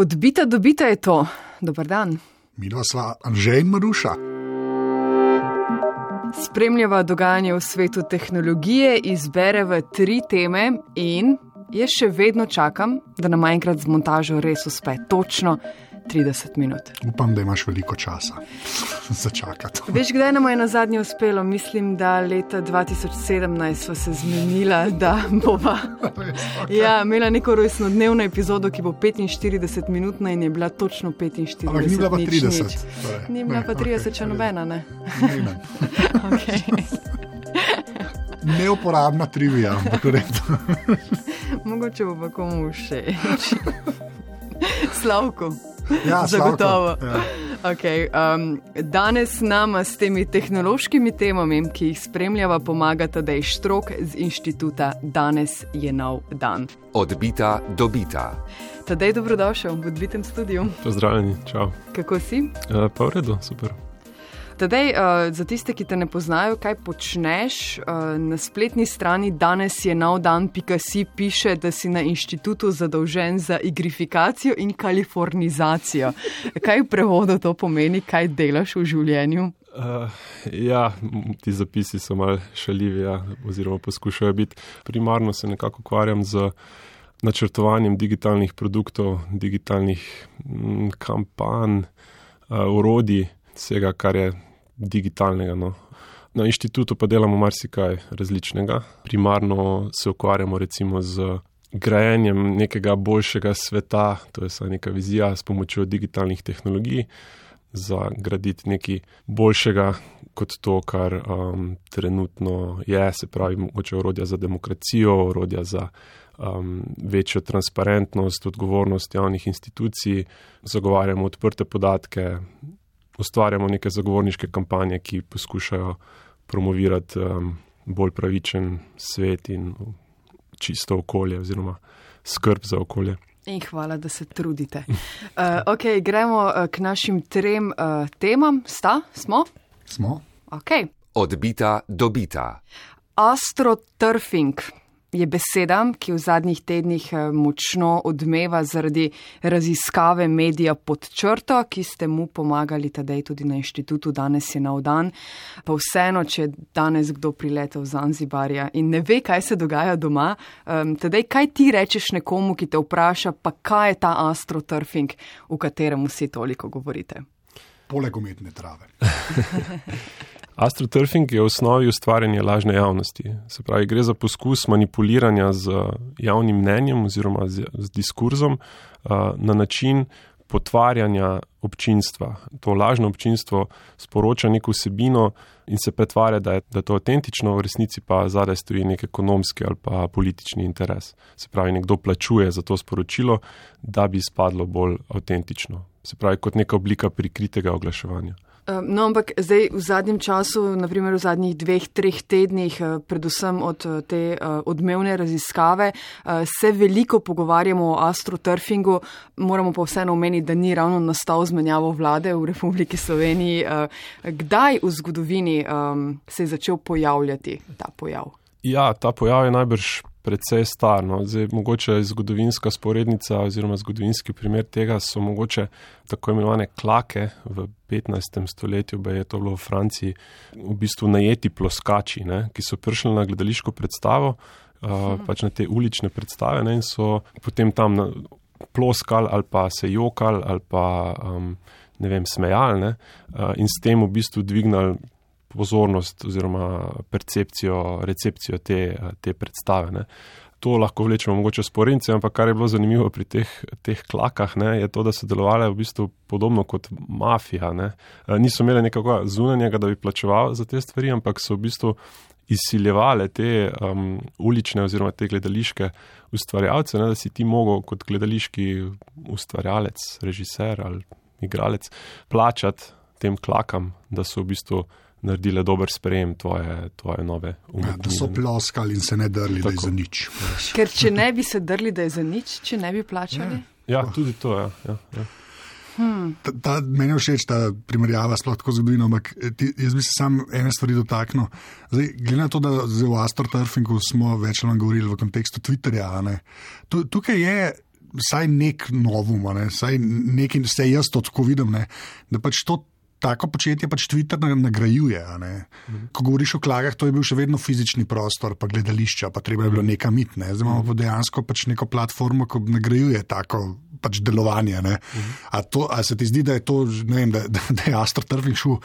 Odbita, dobita je to. Dobar dan. Mi dva sva Anžej in Maruša. Spremljava dogajanje v svetu tehnologije, izbereva tri teme in jaz še vedno čakam, da nam enkrat z montažo res uspe točno 30 minut. Upam, da imaš veliko časa za čakati. Veš, kdaj nam je na zadnje uspelo? Mislim, da leta 2017 smo se zmenila, da bova Okay. ja, imela neko rojstnodnevno epizodo, ki bo 45 minutna in je bila točno 45 Ampak ni bila pa nič, 30. nič. Torej, Ni bila ne, pa 30, okej, če nobena, ne. Ne, ne. Okay. Neuporabna trivija, ampak v redu. Mogoče bo pa komu všeč. Slavko. Ja, Zagotovo. Slavko, Ja. Okay, um, danes nama s temi tehnološkimi temami, ki jih spremljava, pomagata Dej Štrok z inštituta Danes je nov dan. Odbita, dobita. Tadej, dobrodošel v odbitem studiu. Pozdravljeni, čau. Kako si? Uh, pa v redu, super. Tadej, uh, za tiste, ki te ne poznajo, kaj počneš, uh, na spletni strani danes je nov dan.si piše, da si na inštitutu zadolžen za igrifikacijo in kalifornizacijo. Kaj v prevodu to pomeni, kaj delaš v življenju? Uh, ja, ti zapisi so mal šaljivi, ja, oziroma poskušajo biti. Primarno se nekako ukvarjam z načrtovanjem digitalnih produktov, digitalnih m, kampanj, uh, urodij, vsega, kar je digitalnega. No. Na inštitutu pa delamo marsikaj različnega. Primarno se ukvarjamo recimo z grajenjem nekega boljšega sveta, to je vsaj neka vizija s pomočjo digitalnih tehnologij, za graditi nekaj boljšega kot to, kar um, trenutno je, se pravi, mogoče orodja za demokracijo, orodja za um, večjo transparentnost, odgovornost javnih institucij, zagovarjamo odprte podatke, ustvarjamo neke zagovorniške kampanje, ki poskušajo promovirati um, bolj pravičen svet in čisto okolje, oziroma skrb za okolje. In hvala, da se trudite. Uh, ok, gremo uh, k našim trem uh, temam. Sta, smo? Smo? Ok. Odbita, dobita. Astroturfing je beseda, ki v zadnjih tednih eh, močno odmeva zaradi raziskave medija pod črto, ki ste mu pomagali tedaj tudi na inštitutu. Danes je nov dan. Pa vseeno, če je danes kdo priletel v Zanzibarja in ne ve, kaj se dogaja doma, um, tedaj kaj ti rečeš nekomu, ki te vpraša, pa kaj je ta astroturfing, v katerem vsi toliko govorite. Poleg umetne trave. Astroturfing je v osnovi ustvarjanje lažne javnosti. Se pravi, gre za poskus manipuliranja z javnim mnenjem oziroma z, z diskurzom uh, na način potvarjanja občinstva. To lažno občinstvo sporoča neko vsebino in se pretvarja, da je, da je to avtentično, v resnici pa zadaj stoji nek ekonomski ali pa politični interes. Se pravi, nekdo plačuje za to sporočilo, da bi izpadlo bolj avtentično. Se pravi, kot neka oblika prikritega oglaševanja. No, ampak zdaj v zadnjem času, naprimer v zadnjih dveh, treh tednih, eh, predvsem od eh, te eh, odmevne raziskave, se veliko pogovarjamo o astroturfingu. Moramo pa vseeno omeniti, da ni ravno nastal zmenjavo vlade v Republiki Sloveniji. Kdaj v zgodovini se je začel pojavljati ta pojav? Ja, ta pojav je najbrž precej star. No. Zdaj, mogoče zgodovinska sporednica oziroma zgodovinski primer tega so mogoče tako imenovane klake v 15. stoletju, ba je to bilo v Franciji, v bistvu najeti ploskači, ne, ki so prišli na gledališko predstavo, uh, pač na te ulične predstave ne, in so potem tam na, ploskali ali pa se jokali ali pa um, ne vem, smejali ne, uh, in s tem v bistvu dvignali pozornost oziroma percepcijo, recepcijo te, te predstave. Ne. To lahko vlečemo mogoče sporednice, ampak kar je bilo zanimivo pri teh, teh klakah, ne, je to, da so delovale v bistvu podobno kot mafija. Ne. Niso imeli nekako zunanjega, da bi plačevali za te stvari, ampak so v bistvu izsiljevale te um, ulične oziroma te gledališke ustvarjalce, ne, da si ti mogel kot gledališki ustvarjalec, režiser ali igralec plačati tem klakam, da so v bistvu naredile dober sprejem tvoje, tvoje nove Ja, umetnine. da so ploskali in se ne drli, da je Tako. za nič. Ker če ne bi se drli, da je za nič, če ne bi plačali. Ja, tudi to je. Ja, ja. Ta, ta, meni je všeč ta primerjava, sploh tako zgodovino, ampak eh, ti, jaz bi se sam ene stvari dotaknil. Zdaj, glede na to, da v astroturfingu smo več ali manj govorili v kontekstu Twitterja, a ne, tu, tukaj je vsaj nek novum, ne, vsaj nekaj, vse jaz to tako vidim, ne, da pač to. Tako početje pač Twitter nagrajuje. Mhm. Ko govoriš o klagah, to je bil še vedno fizični prostor, pa gledališča, pa treba je bilo nekaj mit. Ne. Zdaj imamo pa dejansko pač neko platformo, ki nagrajuje tako pač delovanje. Mhm. A, to, a se ti zdi, da je to, ne vem, da, da je astroturfing šel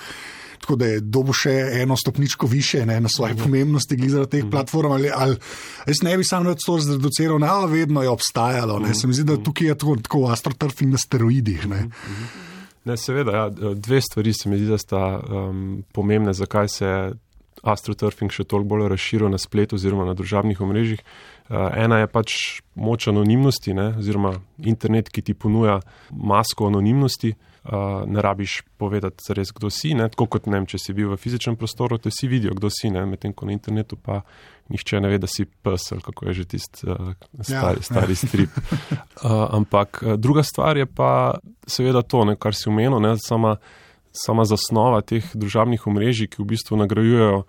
tako da je dobo še eno stopničko više ne, na svoje mm. pomembnosti, glede na teh mm. platform. Ali, ali, jaz ne bi sam to zreduciral, ne, ali vedno je obstajalo. Mm. Se mi zdi, da tukaj je tako, tako astroturfing na steroidih. Ne. Mm. Ne, seveda, ja, dve stvari se mi zdi, da sta um, pomembne, zakaj se astroturfing še toliko bolj razširil na spletu oziroma na družabnih omrežjih. Uh, ena je pač moč anonimnosti, ne, oziroma internet, ki ti ponuja masko anonimnosti uh, ne rabiš povedati, res, kdo si. Ne? Tako kot ne vem, če si bil v fizičnem prostoru, te vsi vidijo, kdo si, medtem ko na internetu pa nihče ne ve, da si pesel, kako je že tisti uh, stari, ja, stari ja. strip. Uh, ampak druga stvar je pa seveda to, ne, kar si umenil, ne, sama, sama zasnova teh družabnih omrežij, ki v bistvu nagrajujejo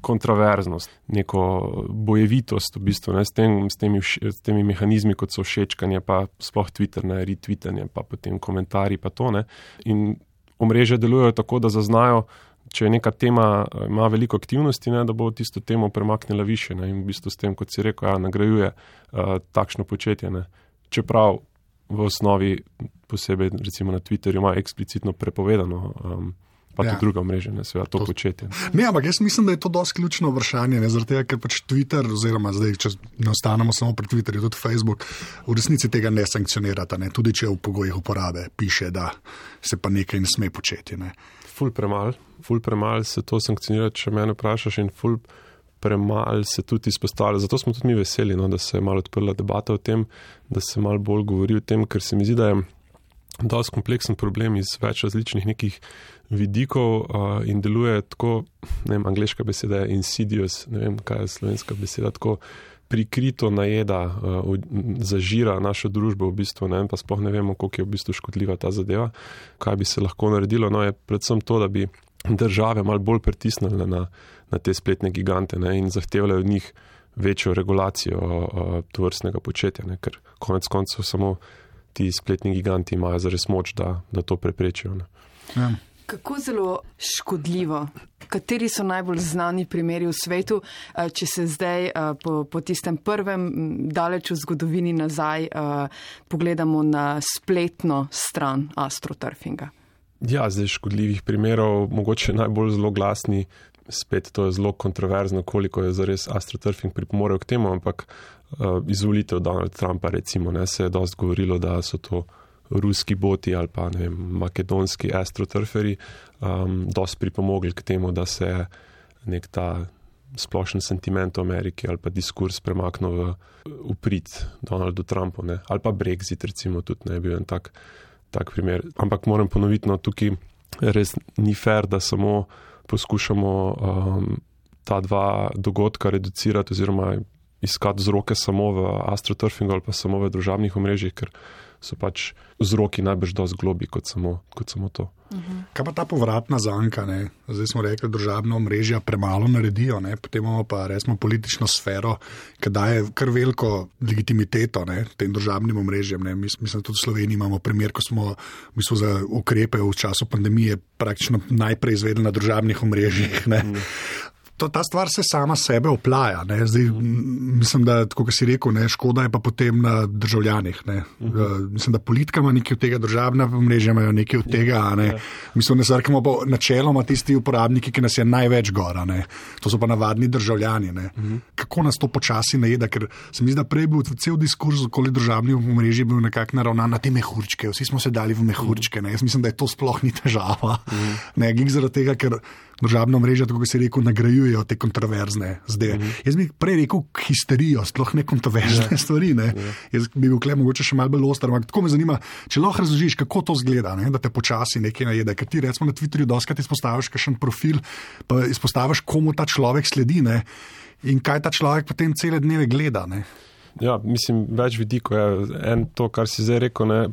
kontroverznost, neko bojevitost, v bistvu, ne, s, tem, s, temi, s temi mehanizmi, kot so všečkanje, pa sploh Twitter, ne, retweetanje, pa potem komentarji, pa to ne. In omrežja delujejo tako, da zaznajo, če je neka tema, ima veliko aktivnosti, ne, da bo tisto temo premaknila više ne, in v bistvu s tem, kot si rekel, ja, nagrajuje uh, takšno početje. Ne. Čeprav v osnovi, posebej recimo na Twitterju, ima eksplicitno prepovedano. Um, pa ja. tudi druga mreža, ne seveda to, to početje. Ne, ampak jaz mislim, da je to dosti ključno vprašanje, zaradi tega, ker pač Twitter, oziroma zdaj, če ne ostanemo samo pri Twitterju, tudi Facebook, v resnici tega ne sankcionirata, ne? tudi če v pogojih uporabe piše, da se pa nekaj ne sme početi. Ne? Ful premal, ful premal se to sankcionira, če me vprašaš in ful. Premalo se tudi izpostavlja. Zato smo tudi mi veseli, no, da se je malo odprla debata o tem, da se malo bolj govori o tem, ker se mi zdi, da je dosti kompleksen problem iz več različnih nekih vidikov uh, in deluje tako, ne vem, angliška beseda je insidious, ne vem, kaj je slovenska beseda, tako prikrito najeda, uh, zažira našo družbo v bistvu, ne vem, pa sploh ne vemo, koliko je v bistvu škodljiva ta zadeva, kaj bi se lahko naredilo. No, je predvsem to, da bi države malo bolj pritisnile na, na te spletne gigante ne, in zahtevale od njih večjo regulacijo uh, to vrstnega početja, ne, ker konec koncev samo ti spletni giganti imajo zares moč, da, da to preprečijo. Ja. Kako zelo škodljivo, kateri so najbolj znani primeri v svetu, eh, če se zdaj eh, po, po tistem prvem, daleč v zgodovini nazaj, eh, pogledamo na spletno stran astroturfinga? Ja, zdaj škodljivih primerov, mogoče najbolj zelo glasni, spet to je zelo kontroverzno, koliko je zares astroturfing pripomorel k temu, ampak uh, izvolitev Donalda Trumpa, recimo, ne, se je dosti govorilo, da so to ruski boti ali pa vem, makedonski astroturferi, um, dosti pripomogli k temu, da se nek ta splošen sentiment v Ameriki ali pa diskurs premaknil v, v prid Donaldu Trumpu ne, ali pa Brexit, recimo, tudi ne bi bil en tak, tak primer. Ampak moram ponoviti, no, tukaj res ni fair, da samo poskušamo um, ta dva dogodka reducirati oziroma iskati vzroke samo v astroturfingu ali pa samo v družabnih omrežjih, ker so pač vzroki najbrž dosti globi kot samo, kot samo to. Uhum. Kaj pa ta povratna zanka? Ne? Zdaj smo rekli, da državna omrežja premalo naredijo, ne? potem imamo pa resno politično sfero, ki daje kar veliko legitimiteto ne? tem državnim omrežjem. Ne? Mislim, da tudi v Sloveniji imamo primer, ko smo mislim, za ukrepe v času pandemije praktično najprej izvedli na državnih omrežjih. Mhm to, ta stvar se sama sebe oplaja. Zdaj, mislim, da, kot si rekel, ne, škoda je pa potem na državljanih. Uh mhm. -huh. Mislim, da politika ima nekaj od tega, državna mreža ima nekaj od tega. Ne. Mislim, da zarkamo pa načeloma tisti uporabniki, ki nas je največ gora. Ne. To so pa navadni državljani. Uh mhm. -huh. Kako nas to počasi najeda, ker se mi zdi, da prej bil cel diskurs okoli državnih mrež bil nekako naravnan na te mehurčke. Vsi smo se dali v mehurčke. Ne. Jaz mislim, da je to sploh ni težava. Uh mhm. -huh. Ne, zaradi tega, ker državna mreža, tako se reče, nagrajujejo te kontroverzne zdaj. Mm -hmm. Jaz bi prej rekel histerijo, sploh ne kontroverzne yeah. Ja. stvari. Ne? Yeah. Ja. Jaz bi bil klem mogoče še malo bolj ostar, ampak tako me zanima, če lahko razložiš, kako to zgleda, ne? da te počasi nekaj najede. Ker ti recimo na Twitterju doskrat izpostaviš kakšen profil, pa izpostaviš, komu ta človek sledi ne? in kaj ta človek potem cele dneve gleda. Ne? Ja, mislim, več vidikov je. En to, kar si zdaj rekel, ne,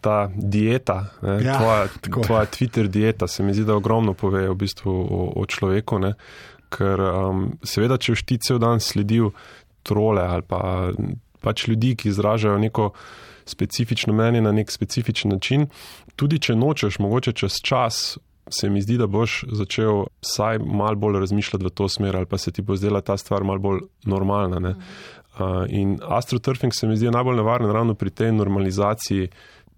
ta dieta, ne, ja, tvoja, tvoja Twitter dieta, se mi zdi, da ogromno pove v bistvu o, o človeku. Ne, ker um, seveda, če ti cel dan sledil trole ali pa pač ljudi, ki izražajo neko specifično mnenje na nek specifičen način. Tudi če nočeš, mogoče čez čas. Se mi zdi, da boš začel vsaj malo bolj razmišljati v to smer, ali pa se ti bo zdela ta stvar malo bolj normalna. Mm. Uh, in astroturfing se mi zdi najbolj nevaren ravno pri tej normalizaciji,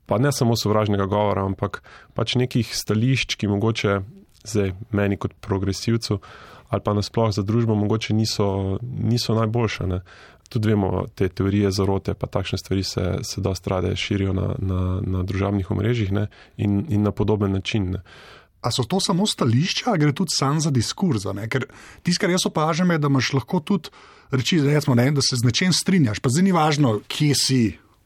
pa ne samo sovražnega govora, ampak pač nekih stališč, ki mogoče zdaj meni kot progresivcu ali pa nasploh za družbo mogoče niso, niso najboljše. Ne. Tudi vemo, te teorije zarote, pa takšne stvari se, se dosta rade širijo na, na, na družabnih omrežjih ne, in, in na podoben način. Ne. A so to samo stališča, ali gre tudi sam za diskurza? Ne? Ker tisto, kar jaz opažam, je, da imaš lahko tudi reči, recimo, ne, da se z nečem strinjaš. Pa zdaj ni važno, kje si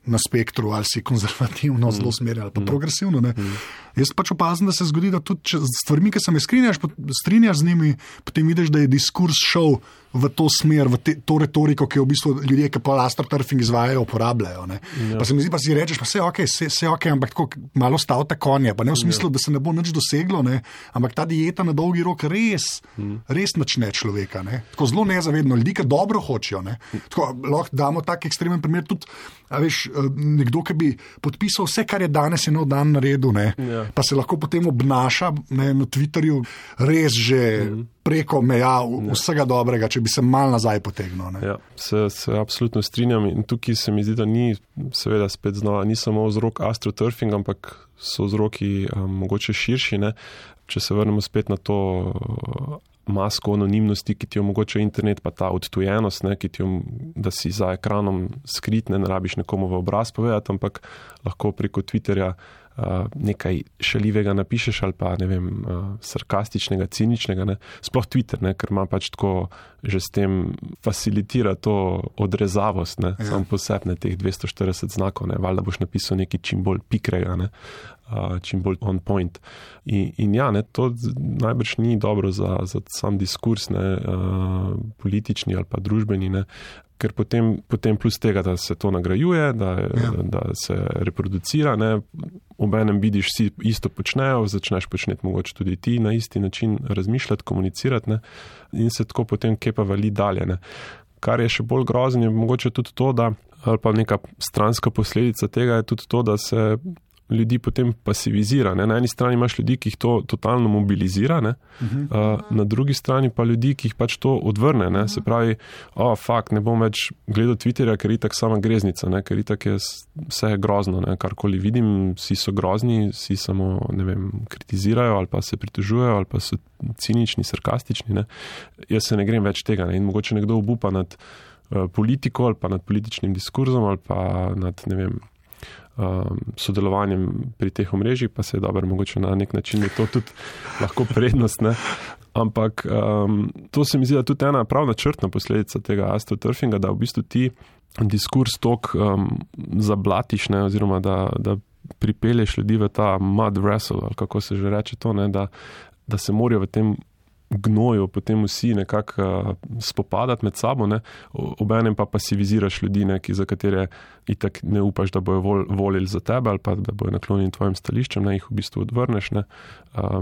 na spektru, ali si konzervativno, mm. zelo usmerjen ali pa mm. progresivno. Mm. Jaz pač opazim, da se zgodi, da tudi s stvarmi, ki se mi strinjaš, strinjaš z njimi, potem vidiš, da je diskurs šel v to smer, v te, to retoriko, ki jo v bistvu ljudje, ki pa astroturfing izvajajo, uporabljajo. Ja. Pa se mi zdi, pa si rečeš, pa vse je ok, vse, je ok, ampak tako malo stavite konje, pa ne v smislu, ja. da se ne bo nič doseglo, ne? ampak ta dieta na dolgi rok res, hmm. res načne človeka. Ne? Tako zelo nezavedno, ljudi, ki dobro hočejo. Tako, lahko damo tak ekstremen primer tudi. Veš, nekdo, ki bi podpisal vse, kar je danes in od dan naredil, ja. pa se lahko potem obnaša ne, na Twitterju res že mm preko meja vsega dobrega, če bi se mal nazaj potegnil. Ja, se, se absolutno strinjam in tukaj se mi zdi, da ni, seveda, spet znova, ni samo vzrok astroturfing, ampak so vzroki um, mogoče širši. Ne? Če se vrnemo spet na to masko anonimnosti, ki ti omogoča internet, pa ta odtujenost, ne, ti, da si za ekranom skrit, ne, ne rabiš nekomu v obraz povedati, ampak lahko preko Twitterja nekaj šalivega napišeš ali pa ne vem, uh, sarkastičnega, ciničnega. Ne? Sploh Twitter, ne? ker ima pač tako že s tem facilitira to odrezavost, ja. samo posebne teh 240 znakov, ne? valjda boš napisal nekaj čim bolj pikrega. Ne? Čim bolj on point. In, in ja, ne, to najbrž ni dobro za, za sam diskurs, ne, uh, politični ali pa družbeni, ne, ker potem, potem plus tega, da se to nagrajuje, da, ja. da se reproducira, ne, ob enem vidiš, vsi isto počnejo, začneš početi mogoče tudi ti na isti način razmišljati, komunicirati ne, in se tako potem kepa vali dalje. Ne. Kar je še bolj grozno, je mogoče tudi to, da, ali pa neka stranska posledica tega je tudi to, da se ljudi potem pasivizira. Ne? Na eni strani imaš ljudi, ki jih to totalno mobilizira, uh -huh. uh, na drugi strani pa ljudi, ki jih pač to odvrne. Ne? Se pravi, o, oh, fakt, ne bom več gledal Twitterja, ker je tako sama greznica, ne? ker je tako vse je grozno. Ne? Karkoli vidim, vsi so grozni, vsi samo vem, kritizirajo ali pa se pritožujejo ali pa so cinični, sarkastični. Ne? Jaz se ne grem več tega ne? in mogoče nekdo obupa nad. Politiko ali pa nad političnim diskurzom, ali pa nad vem, um, sodelovanjem pri teh omrežjih, pa se je dobro, mogoče na nek način je to tudi lahko prednost. Ne? Ampak um, to se mi zdi, da je tudi ena pravna črtna posledica tega astroturfinga, da v bistvu ti diskurs tok um, zablatiš, ne? oziroma da, da pripelješ ljudi v ta mud wrestle, ali kako se že reče to, ne? da, da se morajo v tem gnoju, potem vsi nekako spopadati med sabo, ne? obenem pa pasiviziraš ljudi, ne, za katere itak ne upaš, da bojo vol, volili za tebe ali pa da bojo naklonjeni tvojim stališčem, ne jih v bistvu odvrneš,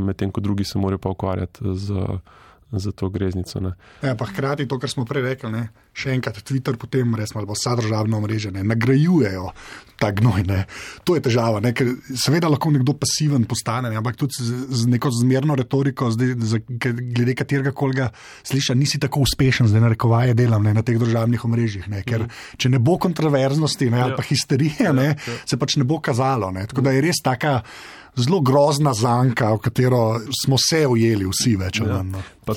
medtem ko drugi se morajo pa ukvarjati z. Za to greznico. Ja, pa hkrati to, kar smo prej rekli, ne? še enkrat Twitter, potem res malo vsa državna mreža, nagrajujejo ta gnoj. Ne? To je težava, ne? ker seveda lahko nekdo pasiven postane, ne? ampak tudi z, z neko zmerno retoriko, zdaj, z, glede katerega kolega sliša, nisi tako uspešen, zdaj narekovaje delam ne? na teh državnih omrežjih. Ne? Ker mm. če ne bo kontroverznosti ne? ali ja. pa histerije, ja, ne? Ja. se pač ne bo kazalo. Ne? Tako da je res taka zelo grozna zanka, v katero smo se ujeli, vsi več ali ja. manj. Ja. Pa,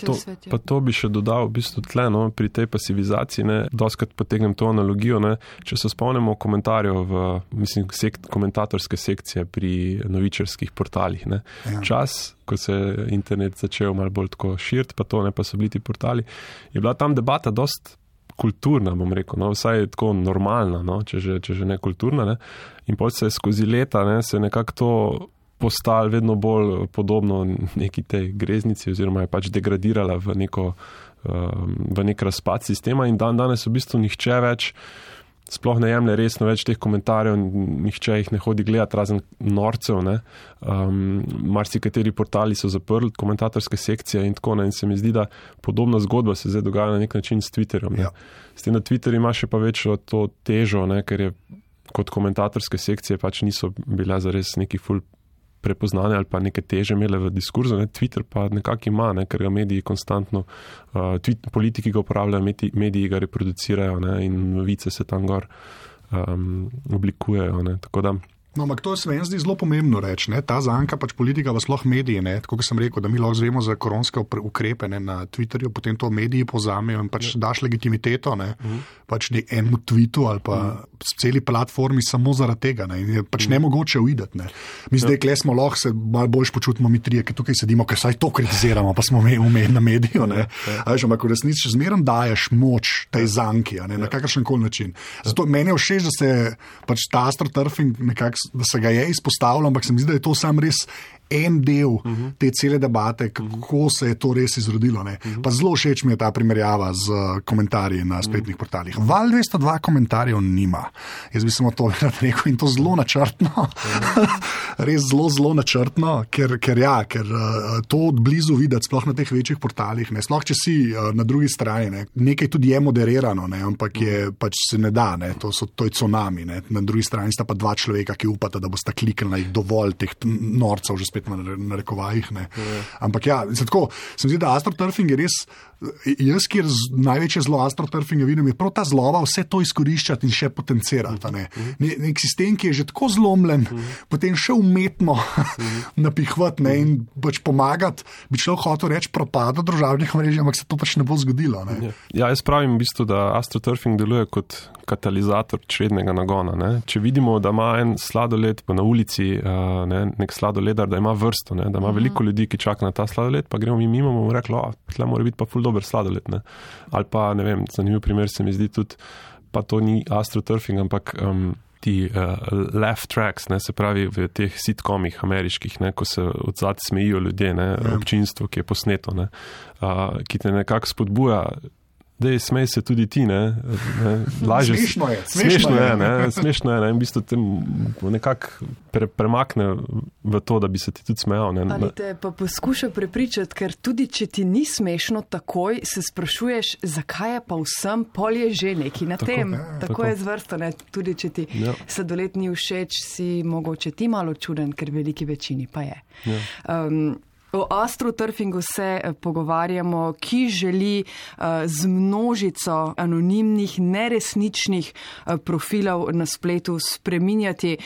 pa to bi še dodal, v bistvu tle, no, pri tej pasivizaciji, ne, doskrat potegnem to analogijo. Ne, če se spomnimo komentarjev v mislim, sekt, komentatorske sekcije pri novičarskih portalih. Ne, ja. Čas, ko se je internet začel malo bolj tako širiti, pa to ne pa so bili ti portali, je bila tam debata dost. Kulturna, bom rekel, no, vsaj tako normalna, no, če, že, če že ne kulturna. Ne. In potem se je skozi leta ne, se nekako to postali vedno bolj podobno neki tej greznici, oziroma je pač degradirala v, neko, um, v nek razpad sistema, in dan danes v bistvu nihče več sploh ne jemlje resno več teh komentarjev, nihče jih ne hodi gledati, razen norcev. Um, Marsikateri portali so zaprli komentatorske sekcije in tako naprej. In se mi zdi, da podobna zgodba se zdaj dogaja na nek način s Twitterjem. Ja. S tem na Twitterju ima še pa večjo to težo, ne? ker je kot komentatorske sekcije pač niso bile zares neki ful prepoznane ali pa neke teže imele v diskurzu. Ne? Twitter pa nekako ima, ne? ker ga mediji konstantno, uh, tweet, politiki ga uporabljajo, mediji, mediji ga reproducirajo ne? in novice se tam gor um, oblikujejo. Ne? Tako da. No, ampak to se meni zdi zelo pomembno reči. Ne? Ta zanka, pač politika, pa sploh mediji. Tako kot sem rekel, da mi lahko zvemo za koronske ukrepe ne? na Twitterju, potem to mediji pozamejo in pač ja. daš legitimiteto ne? uh mhm. -huh. pač enemu tweetu ali pa uh mhm. -huh. celi platformi samo zaradi tega. Ne? In je pač uh mhm. -huh. ne mogoče uideti. Ne? Mi zdaj, ja. kle smo lahko se malo bolj počutimo, mi trije, ki tukaj sedimo, ker saj to kritiziramo, pa smo mi umeti na mediju. Ja. Ampak v resnici zmeraj daješ moč tej zanki na kakršen koli način. Zato meni je všeč, da se pač ta astroturfing nekako da se ga je izpostavilo, ampak se mi zdi, da je to sam res en del uh. -huh. te cele debate, kako se je to res izrodilo. Uh. -huh. Zelo všeč mi je ta primerjava z komentarji na spletnih uh. -huh. portalih. Val 202 komentarjev nima. Jaz bi samo to rekel in to zelo načrtno. Res zelo, zelo načrtno, ker, ker, ja, ker uh, to od blizu videti, sploh na teh večjih portalih. Ne. Sploh če si uh, na drugi strani, ne. nekaj tudi je moderirano, ne, ampak je, pač se ne da, ne. to, so, to je tsunami. Ne. Na drugi strani sta pa dva človeka, ki upata, da bosta kliknili dovolj teh norcev spet na, na rekovajih. Ja. Ampak ja, se tako, se mi zdi, da astroturfing je res, jaz, kjer največje zlo astroturfinga vidim, je prav ta zlova vse to izkoriščati in še potencirati. Ne. Ne, nek sistem, ki je že tako zlomljen, potem še umetno napihvati ne, in pač pomagati, bi človek hotel reči, propada državnih mrež, ampak se to pač ne bo zgodilo. Ne. Ja. ja, jaz pravim v bistvu, da astroturfing deluje kot katalizator črednega nagona. Ne. Če vidimo, da ima en sladoled na ulici, uh, ne, nek sladoledar, da ima vrsto, ne, da ima uh -huh. veliko ljudi, ki čaka na ta sladoled, pa gremo mi mimo in reklo, da mora biti pa ful dober sladoled. Ne. Ali pa, ne vem, zanimiv primer se mi zdi tudi, pa to ni astroturfing, ampak. Um, Ti uh, left tracks, ne, se pravi v teh sitkomih ameriških, ne, ko se od zadaj smejijo ljudje, ne, ja. občinstvo, ki je posneto, ne, uh, ki te nekako spodbuja da je smej se tudi ti, ne, ne lažje. Smešno je, smešno, smešno je, ne, smešno je, ne, in v bistvu te nekako pre, premakne v to, da bi se ti tudi smejal. Ne, Ali te pa poskuša prepričati, ker tudi če ti ni smešno, takoj se sprašuješ, zakaj je pa vsem polje že neki na tako, tem. Ja, tako, tako je zvrsto, ne, tudi če ti ja. sladoled ni všeč, si mogoče ti malo čuden, ker veliki večini pa je. Ja. Um, O astroturfingu se eh, pogovarjamo, ki želi uh, z množico anonimnih, neresničnih uh, profilov na spletu spreminjati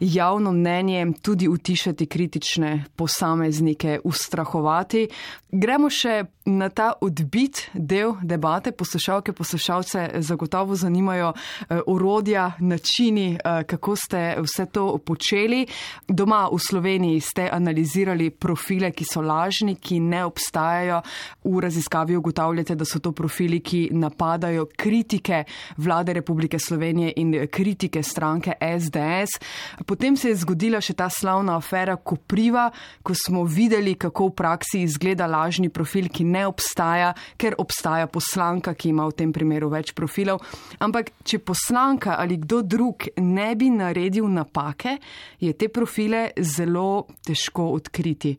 javno mnenje, tudi utišati kritične posameznike, ustrahovati. Gremo še na ta odbit del debate. Poslušalke, poslušalce zagotovo zanimajo uh, orodja, načini, uh, kako ste vse to počeli. Doma v Sloveniji ste analizirali profile, ki so lažni, ki ne obstajajo. V raziskavi ugotavljate, da so to profili, ki napadajo kritike vlade Republike Slovenije in kritike stranke SDS. Potem se je zgodila še ta slavna afera Kopriva, ko smo videli, kako v praksi izgleda lažni profil, ki ne obstaja, ker obstaja poslanka, ki ima v tem primeru več profilov. Ampak, če poslanka ali kdo drug ne bi naredil napake, je te profile zelo težko odkriti.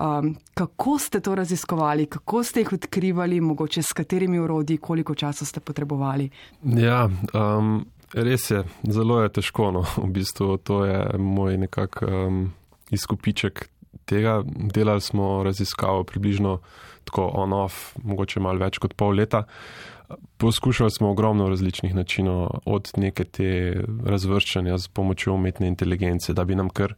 Um, kako ste to raziskovali, kako ste jih odkrivali, mogoče s katerimi urodji, koliko časa ste potrebovali? Ja, um, res je, zelo je težko. No. V bistvu to je moj nekak um, izkupiček tega. Delali smo raziskavo približno tako on-off, mogoče malo več kot pol leta. Poskušali smo ogromno različnih načinov, od neke te razvrščanja z pomočjo umetne inteligence, da bi nam kar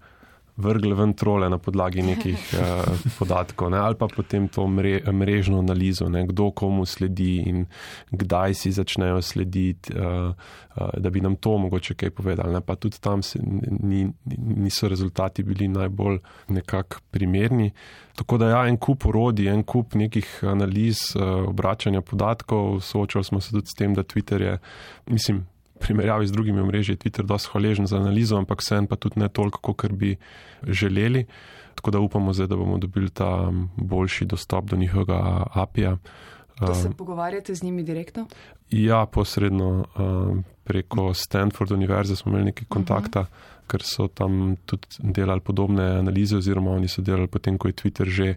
vrgli ven trole na podlagi nekih uh, podatkov, ne? ali pa potem to mre, mrežno analizo, ne? kdo komu sledi in kdaj si začnejo slediti, uh, uh, da bi nam to mogoče kaj povedali. Ne? Pa tudi tam se, ni, niso rezultati bili najbolj nekako primerni. Tako da ja, en kup orodij, en kup nekih analiz, uh, obračanja podatkov, soočali smo se tudi s tem, da Twitter je, mislim, primerjavi z drugimi omrežji Twitter dosti hvaležen za analizo, ampak vseeno pa tudi ne toliko, kot bi želeli. Tako da upamo zdaj, da bomo dobili ta boljši dostop do njihovega API-ja. Da se um, pogovarjate z njimi direktno? Ja, posredno. Um, preko Stanford univerze smo imeli nekaj kontakta, uh -huh. ker so tam tudi delali podobne analize, oziroma oni so delali potem, ko je Twitter že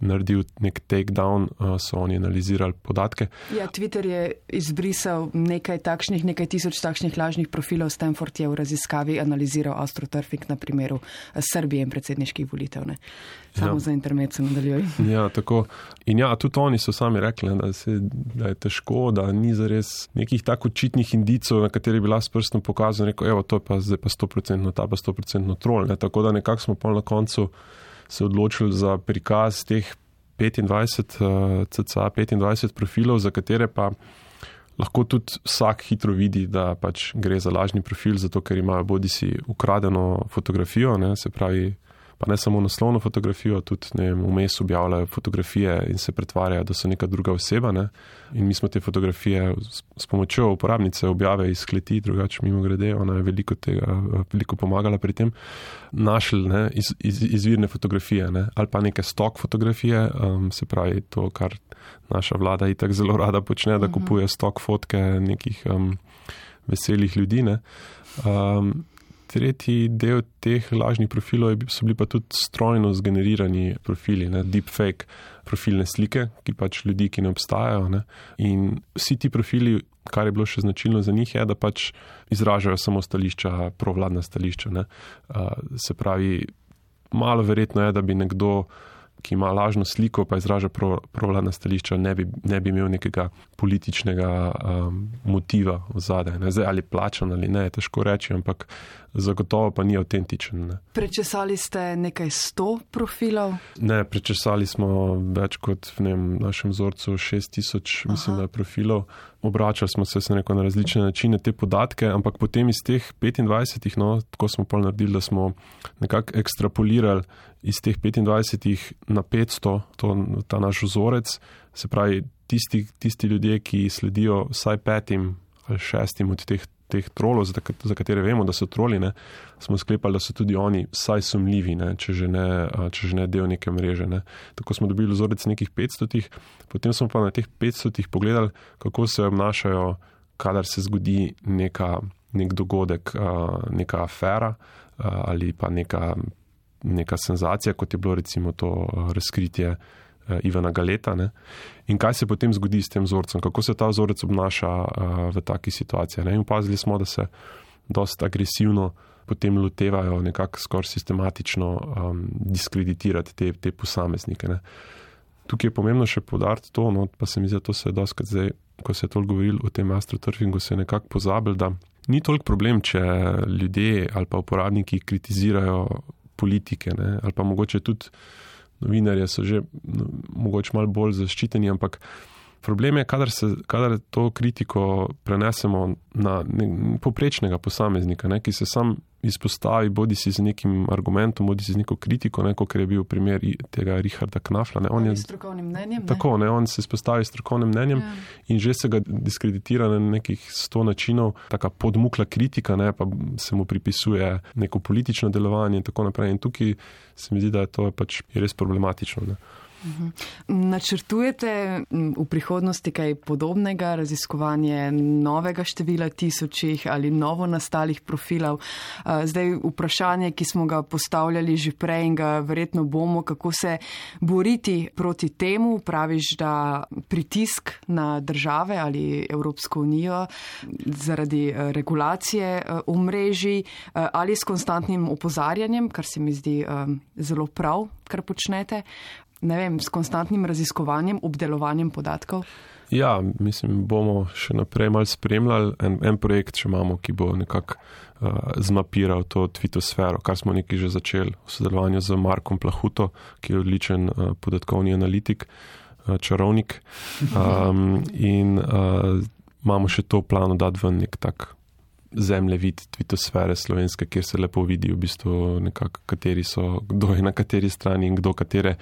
naredil nek takedown, so oni analizirali podatke. Ja, Twitter je izbrisal nekaj takšnih, nekaj tisoč takšnih lažnih profilov. Stanford je v raziskavi analiziral astroturfing na primeru Srbije in predsedniških volitev. Ne? Samo ja. za internet se nadaljuje. Ja, tako. In ja, tudi oni so sami rekli, da, se, da je težko, da ni zares nekih tako očitnih indicov, na kateri bi lahko s prstom pokazal, rekel, evo, to je pa zdaj pa 100% ta pa 100% troll. Ne? Tako da nekako smo pa na koncu se odločili za prikaz teh 25, cca 25 profilov, za katere pa lahko tudi vsak hitro vidi, da pač gre za lažni profil, zato ker imajo bodi si ukradeno fotografijo, ne, se pravi pa ne samo naslovno fotografijo, tudi vmes objavljajo fotografije in se pretvarjajo, da so neka druga oseba. Ne? In mi smo te fotografije s, pomočjo uporabnice objave iz kleti, drugače mimo grede, ona je veliko, tega, veliko pomagala pri tem, našli ne, iz, iz, izvirne fotografije ne? ali pa neke stok fotografije, um, se pravi to, kar naša vlada in tako zelo rada počne, da mhm. kupuje stok fotke nekih um, veselih ljudi. Um, tretji del teh lažnih profilov so bili pa tudi strojno zgenerirani profili, ne, deepfake profilne slike, ki pač ljudi, ki ne obstajajo. Ne. In vsi ti profili, kar je bilo še značilno za njih, je, da pač izražajo samo stališča, provladna stališča. Ne. Se pravi, malo verjetno je, da bi nekdo ki ima lažno sliko, pa izraža provladna stališča, ne bi, ne bi imel nekega političnega um, motiva v zadaj. Ali plačan ali ne, težko reči, ampak zagotovo pa ni avtentičen. Ne. Prečesali ste nekaj sto profilov? Ne, prečesali smo več kot v vem, našem vzorcu 6000, mislim, da profilov. Obračali smo se neko, na različne načine te podatke, ampak potem iz teh 25, no, tako smo pa naredili, da smo nekako ekstrapolirali iz teh 25 na 500, to, ta naš vzorec, se pravi tisti, tisti ljudje, ki sledijo vsaj petim ali šestim od teh teh trolov, za, za katere vemo, da so troli, ne, smo sklepali, da so tudi oni vsaj sumljivi, ne, če, že ne, če že ne del neke mreže. Ne. Tako smo dobili vzorec nekih 500, potem smo pa na teh 500 pogledali, kako se obnašajo, kadar se zgodi neka, nek dogodek, neka afera ali pa neka, neka senzacija, kot je bilo recimo to razkritje. Eh, Ivana Galeta. Ne? In kaj se potem zgodi s tem vzorcem, kako se ta vzorec obnaša uh, v takih situacijah. Ne? In opazili smo, da se dosta agresivno potem lotevajo nekako skoraj sistematično um, diskreditirati te, te posameznike. Ne? Tukaj je pomembno še podariti to, no, pa se mi zdi, da to se je doskrat zdaj, ko se je toliko govorilo o tem astroturfingu, se je nekako pozabil, da ni toliko problem, če ljudje ali pa uporabniki kritizirajo politike ne? ali pa mogoče tudi novinarje so že no, mogoče malo bolj zaščiteni, ampak problem je, kadar, se, kadar to kritiko prenesemo na ne, poprečnega posameznika, ne, ki se sam izpostavi, bodi si z nekim argumentom, bodi si z neko kritiko, ne, kot je bil primer tega Richarda Knafla. Ne, on je strokovnim mnenjem. Tako, ne, on se izpostavi strokovnim mnenjem ja. in že se ga diskreditira na nekih sto načinov, taka podmukla kritika, ne, pa se mu pripisuje neko politično delovanje in tako naprej. In tukaj se mi zdi, da je to pač res problematično. Ne. Načrtujete v prihodnosti kaj podobnega, raziskovanje novega števila tisočih ali novo nastalih profilov? Zdaj vprašanje, ki smo ga postavljali že prej in ga verjetno bomo, kako se boriti proti temu, praviš, da pritisk na države ali Evropsko unijo zaradi regulacije omrežij ali s konstantnim opozarjanjem, kar se mi zdi zelo prav, kar počnete, ne vem, s konstantnim raziskovanjem, obdelovanjem podatkov? Ja, mislim, bomo še naprej mal spremljali en, en projekt, če imamo, ki bo nekako uh, zmapiral to tvitosfero, kar smo nekaj že začeli v sodelovanju z Markom Plahuto, ki je odličen uh, podatkovni analitik, uh, čarovnik. Um, in uh, imamo še to v planu dati v nek tak zemljevid tvitosfere slovenske, kjer se lepo vidi v bistvu nekako, kateri so, kdo je na kateri strani in kdo katere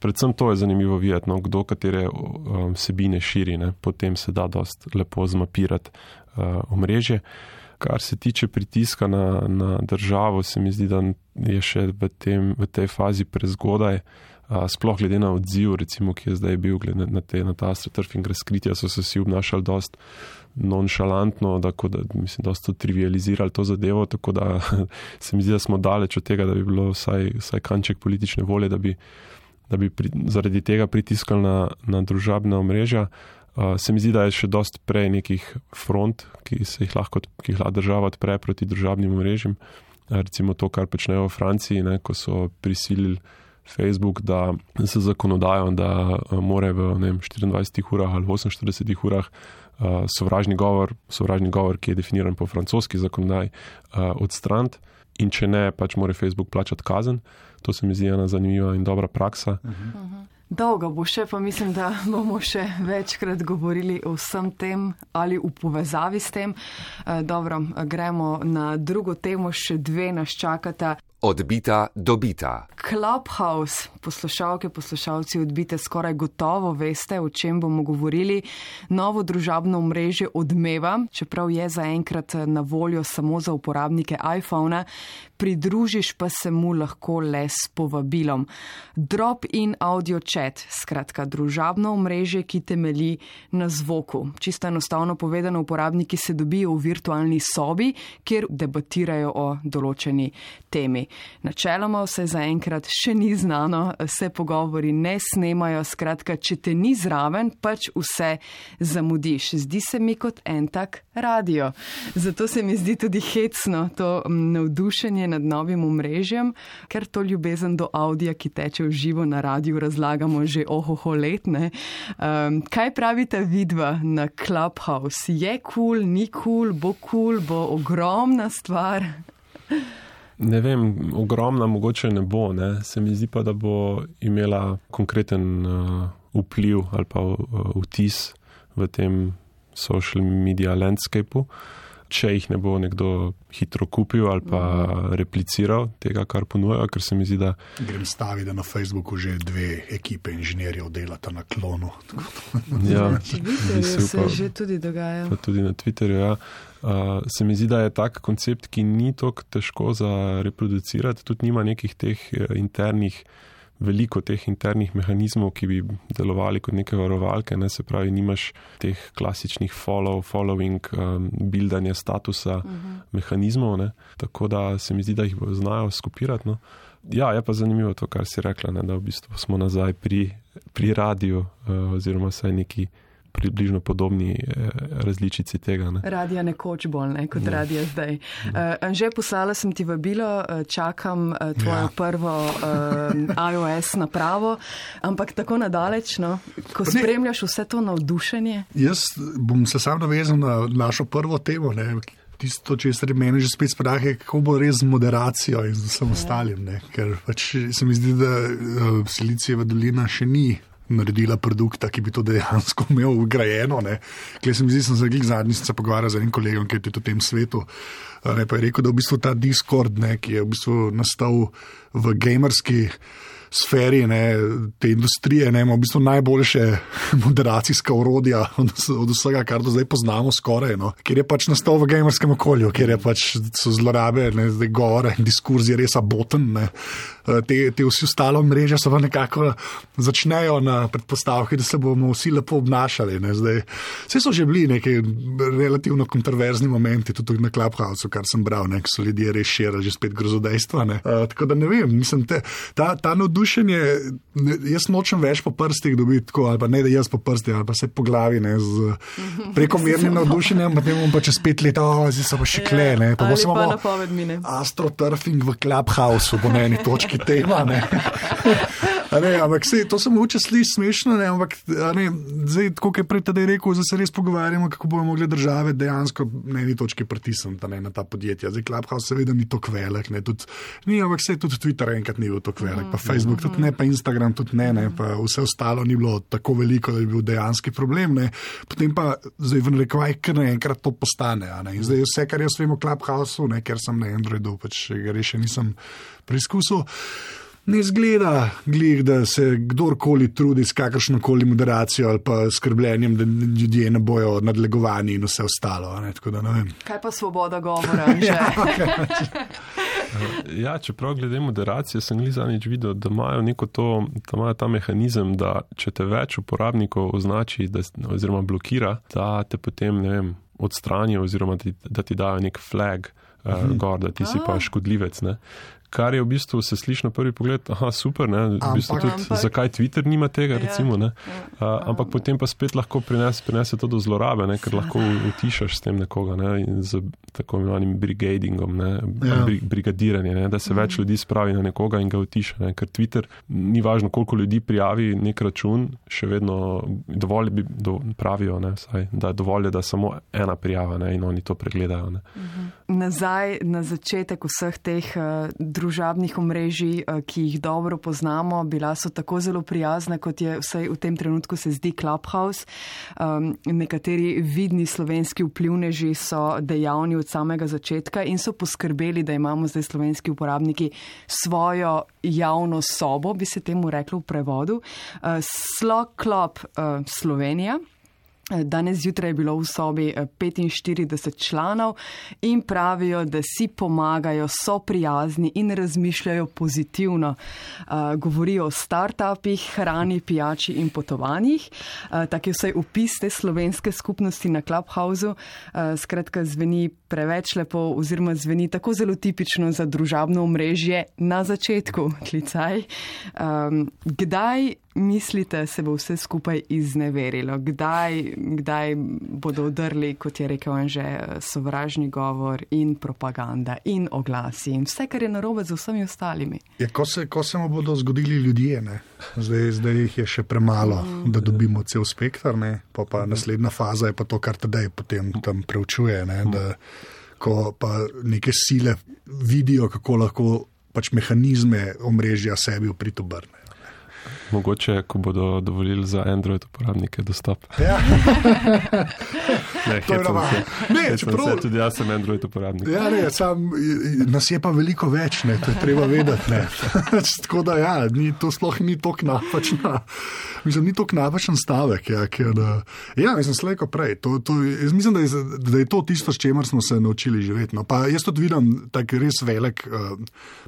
predvsem to je zanimivo videti, no, kdo katere um, vsebine širi, ne, potem se da dost lepo zmapirati uh, omrežje. Kar se tiče pritiska na, na državo, se mi zdi, da je še v, tem, v tej fazi prezgodaj. Uh, sploh glede na odziv, recimo, ki je zdaj bil glede na, te, na ta astroturfing razkritja, so se vsi obnašali dost nonšalantno, da, da mislim, da so trivializirali to zadevo, tako da se mi zdi, da smo daleč od tega, da bi bilo vsaj, vsaj kanček politične volje, da bi, da bi pri, zaradi tega pritiskali na, na družabna omrežja. Uh, se mi zdi, da je še dost prej nekih front, ki se jih lahko, ki jih lahko država odpre proti družabnim omrežjem. Uh, recimo to, kar počnejo v Franciji, ne, ko so prisilili Facebook, da se zakonodajo, da uh, more v vem, 24 urah ali 48 urah uh, sovražni, govor, sovražni govor, ki je definiran po francoski zakonodaji, uh, odstraniti. In če ne, pač mora Facebook plačati kazen. To se mi zdi ena zanimiva in dobra praksa. Uh -huh. Dolgo bo še, pa mislim, da bomo še večkrat govorili o vsem tem ali v povezavi s tem. Dobro, gremo na drugo temo, še dve nas čakata. Odbita, dobita. Clubhouse, poslušalke, poslušalci, odbite skoraj gotovo veste, o čem bomo govorili. Novo družabno mreže odmeva, čeprav je zaenkrat na voljo samo za uporabnike iPhona, pridružiš pa se mu lahko le s povabilom. Drop in audio chat, skratka družabno mreže, ki temelji na zvoku. Čisto enostavno povedano, uporabniki se dobijo v virtualni sobi, kjer debatirajo o določeni temi. Načeloma vse zaenkrat še ni znano, se pogovori ne snemajo, skratka, če te ni zraven, pač vse zamudiš. Zdi se mi kot en tak radio. Zato se mi zdi tudi hecno to navdušenje nad novim omrežjem, ker to ljubezen do avdija, ki teče v živo na radiju, razlagamo že ohoho letne. Um, kaj pravite vidva na Clubhouse? Je kul, cool, ni kul, cool, bo kul, cool, bo ogromna stvar. Ne vem, ogromna mogoče ne bo. Ne. Se mi zdi pa, da bo imela konkreten uh, vpliv ali pa uh, vtis v tem social media landscapeu. Če jih ne bo nekdo hitro kupil ali pa repliciral tega, kar ponujajo, ker se mi zdi, da. Grem staviti, da na Facebooku že dve ekipe inženirjev delata na klonu. ja, se že tudi dogaja. Pa tudi na Twitterju, ja. Uh, se mi zdi, da je tak koncept, ki ni tako težko za reproducirati, tudi nima nekih teh eh, internih, veliko teh internih mehanizmov, ki bi delovali kot neke varovalke, ne se pravi, nimaš teh klasičnih follow, following, um, buildanja statusa uh mhm. -huh. mehanizmov, ne? tako da se mi zdi, da jih znajo skupirati. No? Ja, je pa zanimivo to, kar si rekla, ne? da v bistvu smo nazaj pri, pri radiju uh, oziroma saj neki približno podobni eh, različici tega. Ne. Radija nekoč bolj ne, kot ja. radija zdaj. Uh, že poslala sem ti vabilo, čakam uh, tvojo ja. prvo uh, iOS napravo, ampak tako nadaleč, no, ko ne, spremljaš vse to navdušenje. Jaz bom se sam navezal na našo prvo temo. Ne. Tisto, če se meni že spet sprahe, kako bo res z moderacijo in z vsem ja. ostalim. Ne? Ker pač se mi zdi, da uh, Silicijeva dolina še ni naredila produkta, ki bi to dejansko imel ugrajeno. Klej se mi zdi, sem se zadnjič zadnji se pogovarjal z enim kolegom, ki je tudi v tem svetu. Ne, je rekel, da v bistvu ta Discord, ne, ki je v bistvu nastal v gamerski sferi ne, te industrije, ne, ima v bistvu najboljše moderacijska urodja od, od vsega, kar do zdaj poznamo, skoraj. No, ker je pač nastal v gamerskem okolju, ker je pač so zlorabe, ne, zdaj gore, diskurs je res aboten. Ne. Te, te vsi ostalo mreže so pa nekako začnejo na predpostavki, da se bomo vsi lepo obnašali. Zdaj, vse so že bili neki relativno kontroverzni momenti, tudi na Clubhouse, kar sem bral, nek so ljudje res širili že spet grozodejstva. Uh, tako da ne vem, mislim, te, ta, ta navdušenje navdušenje, jaz nočem več po prstih dobiti, tako, ali pa ne da jaz po prstih, ali pa se po glavi ne, z prekomernim navdušenjem, potem bom pa čez pet let, oh, zdaj se bo še kle. Ne, pa bo samo napoved mine. Astroturfing v Clubhouse, bo na eni točki tema. Ne, ampak se, to se mu vče sliši smešno, ne, ampak ne, zdaj, kot je prej tedaj rekel, zdaj se res pogovarjamo, kako bomo mogli države dejansko na eni točki pritisniti na ta podjetja. Zdaj, Clubhouse seveda ni tako velik, ne, tudi, ni, ampak se tudi Twitter enkrat ni bil tako velik, pa Facebook tudi ne, pa Instagram tudi ne, ne, pa vse ostalo ni bilo tako veliko, da bi bil dejanski problem. Ne. Potem pa zdaj v narekovaj, ker naenkrat to postane. Zdaj vse, kar jaz vem o Clubhouse, ker sem na Androidu, pač ga še nisem preizkusil. Ne zgleda, glih, da se kdorkoli trudi s kakršno koli moderacijo ali pa skrbljenjem, da ljudje ne bojo nadlegovani in vse ostalo. Ne, da, ne Kaj pa svoboda govora? ja, okay. ja, čeprav glede moderacije sem jih zadnjič videl, da imajo, to, da imajo ta mehanizem, da če te več uporabnikov označi da, oziroma blokira, da te potem vem, odstranijo oziroma ti, da ti dajo nek flag. Uh, gor, da ti si pa škodljivec. Ne? Kar je v bistvu se sliši na prvi pogled, da super, ne, v bistvu ampak, tudi, ampak, zakaj Twitter nima tega, ja, recimo, ne, ja, a, ampak potem pa spet lahko prinese, prinese to do zlorabe, ne, ker lahko utišaš s tem nekoga ne, z tako imenovanim brigadingom, ne, ja. bri, brigadiranjem, ne, da se mhm. več ljudi spravi na nekoga in ga utiša. Ne, ker Twitter ni važno, koliko ljudi prijavi nek račun, še vedno dovolj bi do, pravijo, ne, saj, da je dovolj, da samo ena prijava ne, in oni to pregledajo. Ne. Mhm. Nazaj na začetek vseh teh uh, družabnih omrežij, eh, ki jih dobro poznamo, bila so tako zelo prijazna, kot je vsaj v tem trenutku se zdi Clubhouse. Um, nekateri vidni slovenski vplivneži so dejavni od samega začetka in so poskrbeli, da imamo zdaj slovenski uporabniki svojo javno sobo, bi se temu reklo v prevodu. Uh, Slog Club uh, Slovenija. Danes zjutraj je bilo v sobi 45 eh, članov in pravijo, da si pomagajo, so prijazni in razmišljajo pozitivno. Uh, govorijo o startupih, hrani, pijači in potovanjih. Uh, tak je vsaj upis te slovenske skupnosti na Clubhouse. Uh, skratka, zveni preveč lepo oziroma zveni tako zelo tipično za družabno omrežje na začetku klicaj. Um, kdaj mislite, se bo vse skupaj izneverilo? Kdaj, kdaj bodo odrli, kot je rekel on že, sovražni govor in propaganda in oglasi in vse, kar je narobe z vsemi ostalimi? Ja, ko, se, ko se mu bodo zgodili ljudje, zdaj, zdaj jih je še premalo, mm. da dobimo cel spektr, pa, pa naslednja faza je pa to, kar tedaj potem tam preučuje. Ne, da, ko pa neke sile vidijo, kako lahko pač mehanizme omrežja sebi upritobrne. Mogoče, ko bodo dovolili za Android uporabnike dostop. Ja. ne, to je normalno. Ne, čeprav tudi jaz sem Android uporabnik. Ja, ne, sam, nas je pa veliko več, ne, to je treba vedeti. Tako da, ja, ni, to sploh ni tako napačno. Mislim, ni tako napačen stavek. Ja, ker, ja mislim, slejko prej. To, to, jaz mislim, da je, da je to tisto, s čemer smo se naučili živeti. No. Pa jaz tudi vidim tak res velik uh,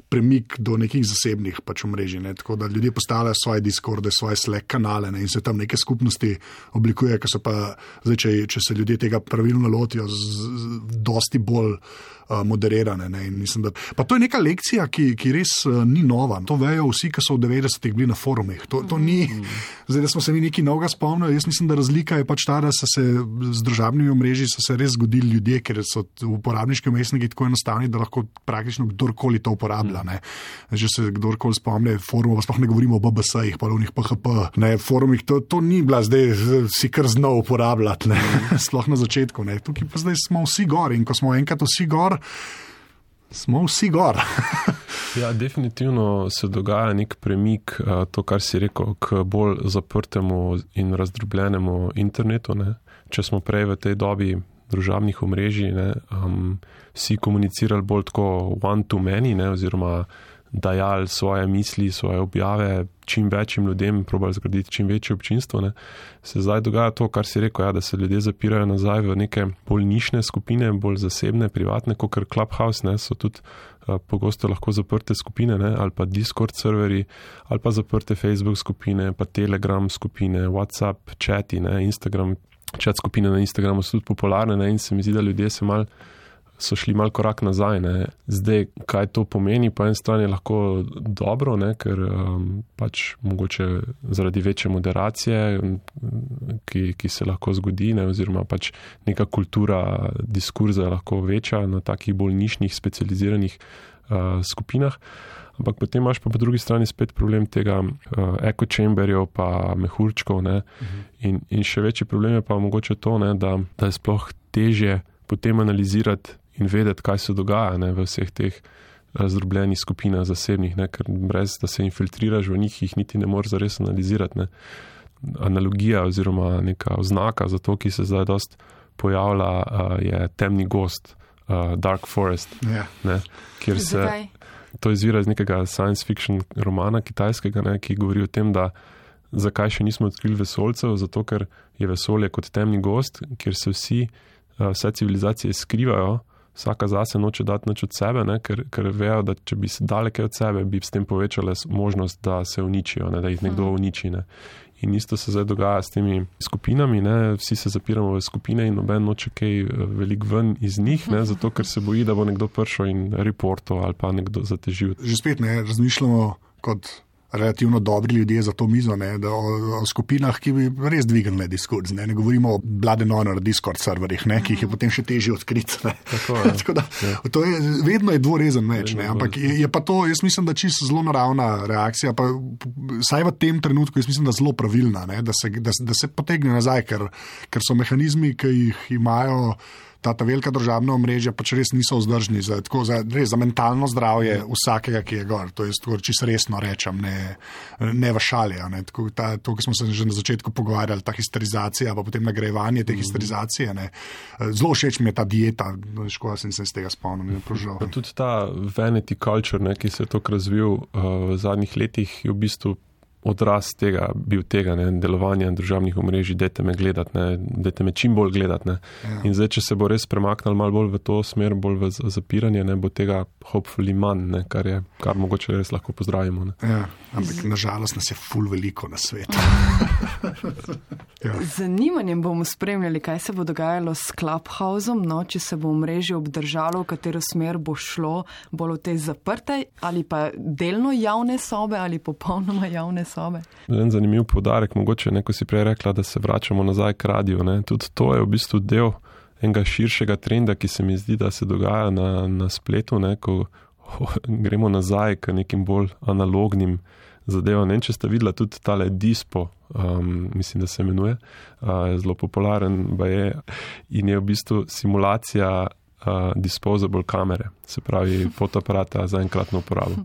premik do nekih zasebnih pač omrežij. Ne, tako da ljudje postavljajo svoje Discorde, svoje Slack kanale ne, in se tam neke skupnosti oblikuje, ki so pa, zdaj, če, če se ljudje tega pravilno lotijo, z, z, dosti bolj uh, moderirane. Ne, da, pa to je neka lekcija, ki, ki res uh, ni nova. To vejo vsi, ki so v 90-ih bili na forumih. To, to ni, zdaj, da smo se mi nekaj novega spomnili. Jaz mislim, da razlika je pač ta, da so se z državnimi omrežji res zgodili ljudje, ker so uporabniški umestniki tako enostavni, da lahko praktično kdorkoli to uporablja. Ne. Že se kdorkoli spomne forumov, sploh ne govorimo o BBS-jih polovnih PHP, ne, forumih, to, to ni bila zdaj si kar znal uporabljati, ne, sploh na začetku. Ne. Tukaj pa zdaj smo vsi gor in ko smo enkrat vsi gor, smo vsi gor. ja, definitivno se dogaja nek premik, to, kar si rekel, k bolj zaprtemu in razdrobljenemu internetu. Ne. Če smo prej v tej dobi družabnih omrežij, ne, um, vsi komunicirali bolj tako one-to-many, oziroma dajali svoje misli, svoje objave čim večjim ljudem, probali zgraditi čim večje občinstvo. Ne. Se zdaj dogaja to, kar si rekel, ja, da se ljudje zapirajo nazaj v neke bolj nišne skupine, bolj zasebne, privatne, kot kar Clubhouse, ne, so tudi uh, pogosto lahko zaprte skupine, ne, ali pa Discord serveri, ali pa zaprte Facebook skupine, pa Telegram skupine, WhatsApp, chati, ne, Instagram. Čat skupine na Instagramu so tudi popularne ne, in se mi zdi, da ljudje se malo so šli mal korak nazaj. Ne. Zdaj, kaj to pomeni, po eni strani je lahko dobro, ne, ker um, pač mogoče zaradi večje moderacije, ki, ki se lahko zgodi, ne, oziroma pač neka kultura diskurza je lahko večja na takih bolj nišnih, specializiranih uh, skupinah. Ampak potem imaš pa po drugi strani spet problem tega uh, eko-chamberjev, pa mehurčkov. Uh mhm. -huh. in, in še večji problem je pa mogoče to, ne, da, da je sploh težje potem analizirati in vedeti, kaj se dogaja ne, v vseh teh razdrobljenih skupinah zasebnih, ne, ker brez da se infiltriraš v njih, jih niti ne moreš zares analizirati. Ne. Analogija oziroma neka oznaka za to, ki se zdaj dost pojavlja, uh, je temni gost, uh, Dark Forest. Yeah. Ne, kjer se. To izvira iz nekega science fiction romana kitajskega, ne, ki govori o tem, da zakaj še nismo odkrili vesolcev, zato ker je vesolje kot temni gost, kjer se vsi, vse civilizacije skrivajo, vsaka zase noče dati nič od sebe, ne, ker, ker vejo, da če bi se daleke od sebe, bi s tem povečale možnost, da se uničijo, ne, da jih nekdo uniči. Ne. In isto se zdaj dogaja s temi skupinami, ne? vsi se zapiramo v skupine in noben noče kaj velik ven iz njih, ne? zato ker se boji, da bo nekdo prišel in reporto ali pa nekdo zatežil. Že spet ne razmišljamo kot relativno dobri ljudje za to mizo, ne, da o, o skupinah, ki bi res dvignili diskurs. Ne, ne govorimo o Bladenonu, Discord serverjih, ne, ki jih je potem še težje odkriti. Tako, ja. Tako da, to je, vedno je dvorezen meč, ne, ampak je, je pa to, jaz mislim, da čisto zelo naravna reakcija, pa vsaj v tem trenutku, jaz mislim, da zelo pravilna, ne, da, se, da, da se potegne nazaj, ker, ker so mehanizmi, ki jih imajo ta, ta velika državna omrežja pač res niso vzdržni za, tako, za, res, za mentalno zdravje vsakega, ki je gor. To je čisto resno rečem, ne, ne v šali. Ne. Tako, ta, to, ki smo se že na začetku pogovarjali, ta histerizacija, pa potem nagrajevanje te histerizacije. Ne. Zelo všeč mi je ta dieta, škoda sem se iz tega spomnil. Tudi ta vanity culture, ne, ki se je tako razvil uh, v zadnjih letih, je v bistvu odraz tega, bil tega ne, delovanja državnih omrežij, da te me gledate, da te me čim bolj gledate. Ja. In zdaj, če se bo res premaknil malo bolj v to smer, bolj v zapiranje, ne bo tega hopefully manj, ne, kar je, kar mogoče res lahko pozdravimo. Ja, ampak nažalost nas je ful veliko na svetu. ja. Zanimanjem bomo spremljali, kaj se bo dogajalo s Clubhouseom, no, če se bo omrežje obdržalo, v katero smer bo šlo, bolj v tej zaprtej ali pa delno javne sobe ali popolnoma javne sobe sobe. En zanimiv podarek, mogoče neko si prej rekla, da se vračamo nazaj k radiju. Ne? Tudi to je v bistvu del enega širšega trenda, ki se mi zdi, da se dogaja na, na spletu, ne? ko oh, gremo nazaj k nekim bolj analognim zadevam. Ne vem, če ste videli tudi tale dispo. Um, mislim, da se imenuje, uh, zelo popularen je in je v bistvu simulacija uh, disposable kamere, se pravi fotoaparata za enkratno uporabo.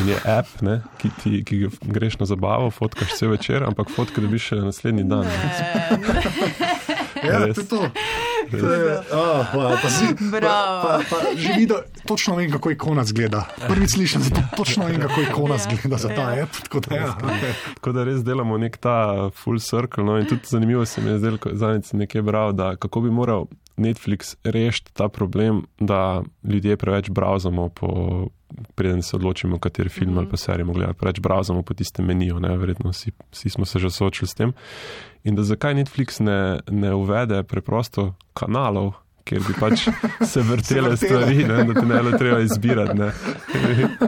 In je app, ne, ki ti ki greš na zabavo, fotkaš vse večer, ampak fotke dobiš še naslednji dan. Ja, to je to. Že videl, točno vem, kako ikona zgleda. Prvič slišim, zato točno vem, kako ikona zgleda za ta app. Tako da, ja, okay. tako da res delamo nek ta full circle. No, in tudi zanimivo se mi je zdelo, zadnjič nekaj bral, da kako bi moral Netflix rešiti ta problem, da ljudje preveč browsamo po. Preden se odločimo, kateri film mm -hmm. ali pa serijo gledamo, preveč browsamo po tistem meniju, ne, verjetno vsi, vsi smo se že soočili s tem. In da zakaj Netflix ne, ne uvede preprosto kanalov, kjer bi pač se vrtele stvari, ne, da te ne le treba izbirati, ne.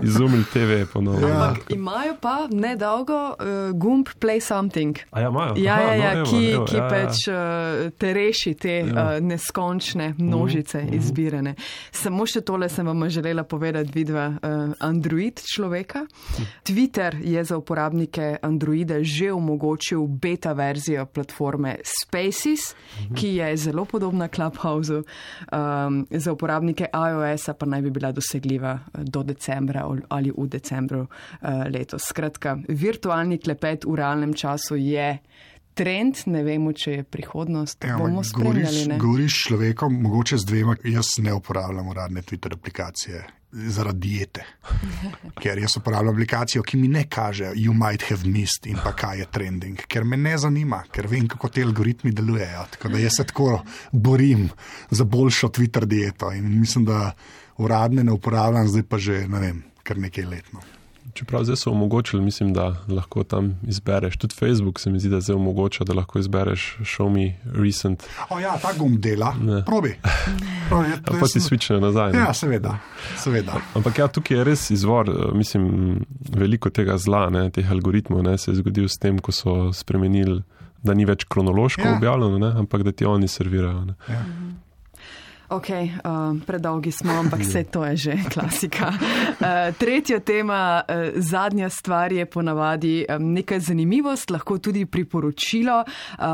izumili TV ponovno. Ja. Imajo pa nedolgo uh, gumb Play Something. A ja, imajo. Ja, ja, ja, no, evo, ki, evo, ki ja, pač uh, te reši te ja. uh, neskončne množice uh -huh. izbirane. Samo še tole sem vam želela povedati, vidva uh, Android človeka. Twitter je za uporabnike Androida že omogočil beta verzijo platforme Spaces, uh -huh. ki je zelo podobna Clubhouse. Um, za uporabnike iOS-a pa naj bi bila dosegljiva do decembra ali v decembru uh, letos. Skratka, virtualni klepet v realnem času je. Trend, ne vemo, če je prihodnost. Ja, bomo spremljali. Govoriš s človekom, mogoče z dvema, jaz ne uporabljam uradne Twitter aplikacije zaradi diete. Ker jaz uporabljam aplikacijo, ki mi ne kaže, you might have missed in pa kaj je trending, ker me ne zanima, ker vem, kako ti algoritmi delujejo. Tako da jaz se tako borim za boljšo Twitter dieto in mislim, da uradne ne uporabljam, zdaj pa že ne vem, kar nekaj letno. Čeprav zdaj so omogočili, mislim, da lahko tam izbereš. Tudi Facebook se mi zdi, da zdaj omogoča, da lahko izbereš Show Me Recent. O ja, ta gum dela. Probi. Probi ja, pa ti switchne nazaj. Ne? Ja, seveda. seveda. Ampak ja, tukaj je res izvor, mislim, veliko tega zla, ne, teh algoritmov, ne, se je zgodil s tem, ko so spremenili, da ni več kronološko ja. objavljeno, ne, ampak da ti oni servirajo. Ja. Ok, uh, predolgi smo, ampak vse to je že klasika. Uh, tretja tema, uh, zadnja stvar je ponavadi um, nekaj zanimivost, lahko tudi priporočilo, uh,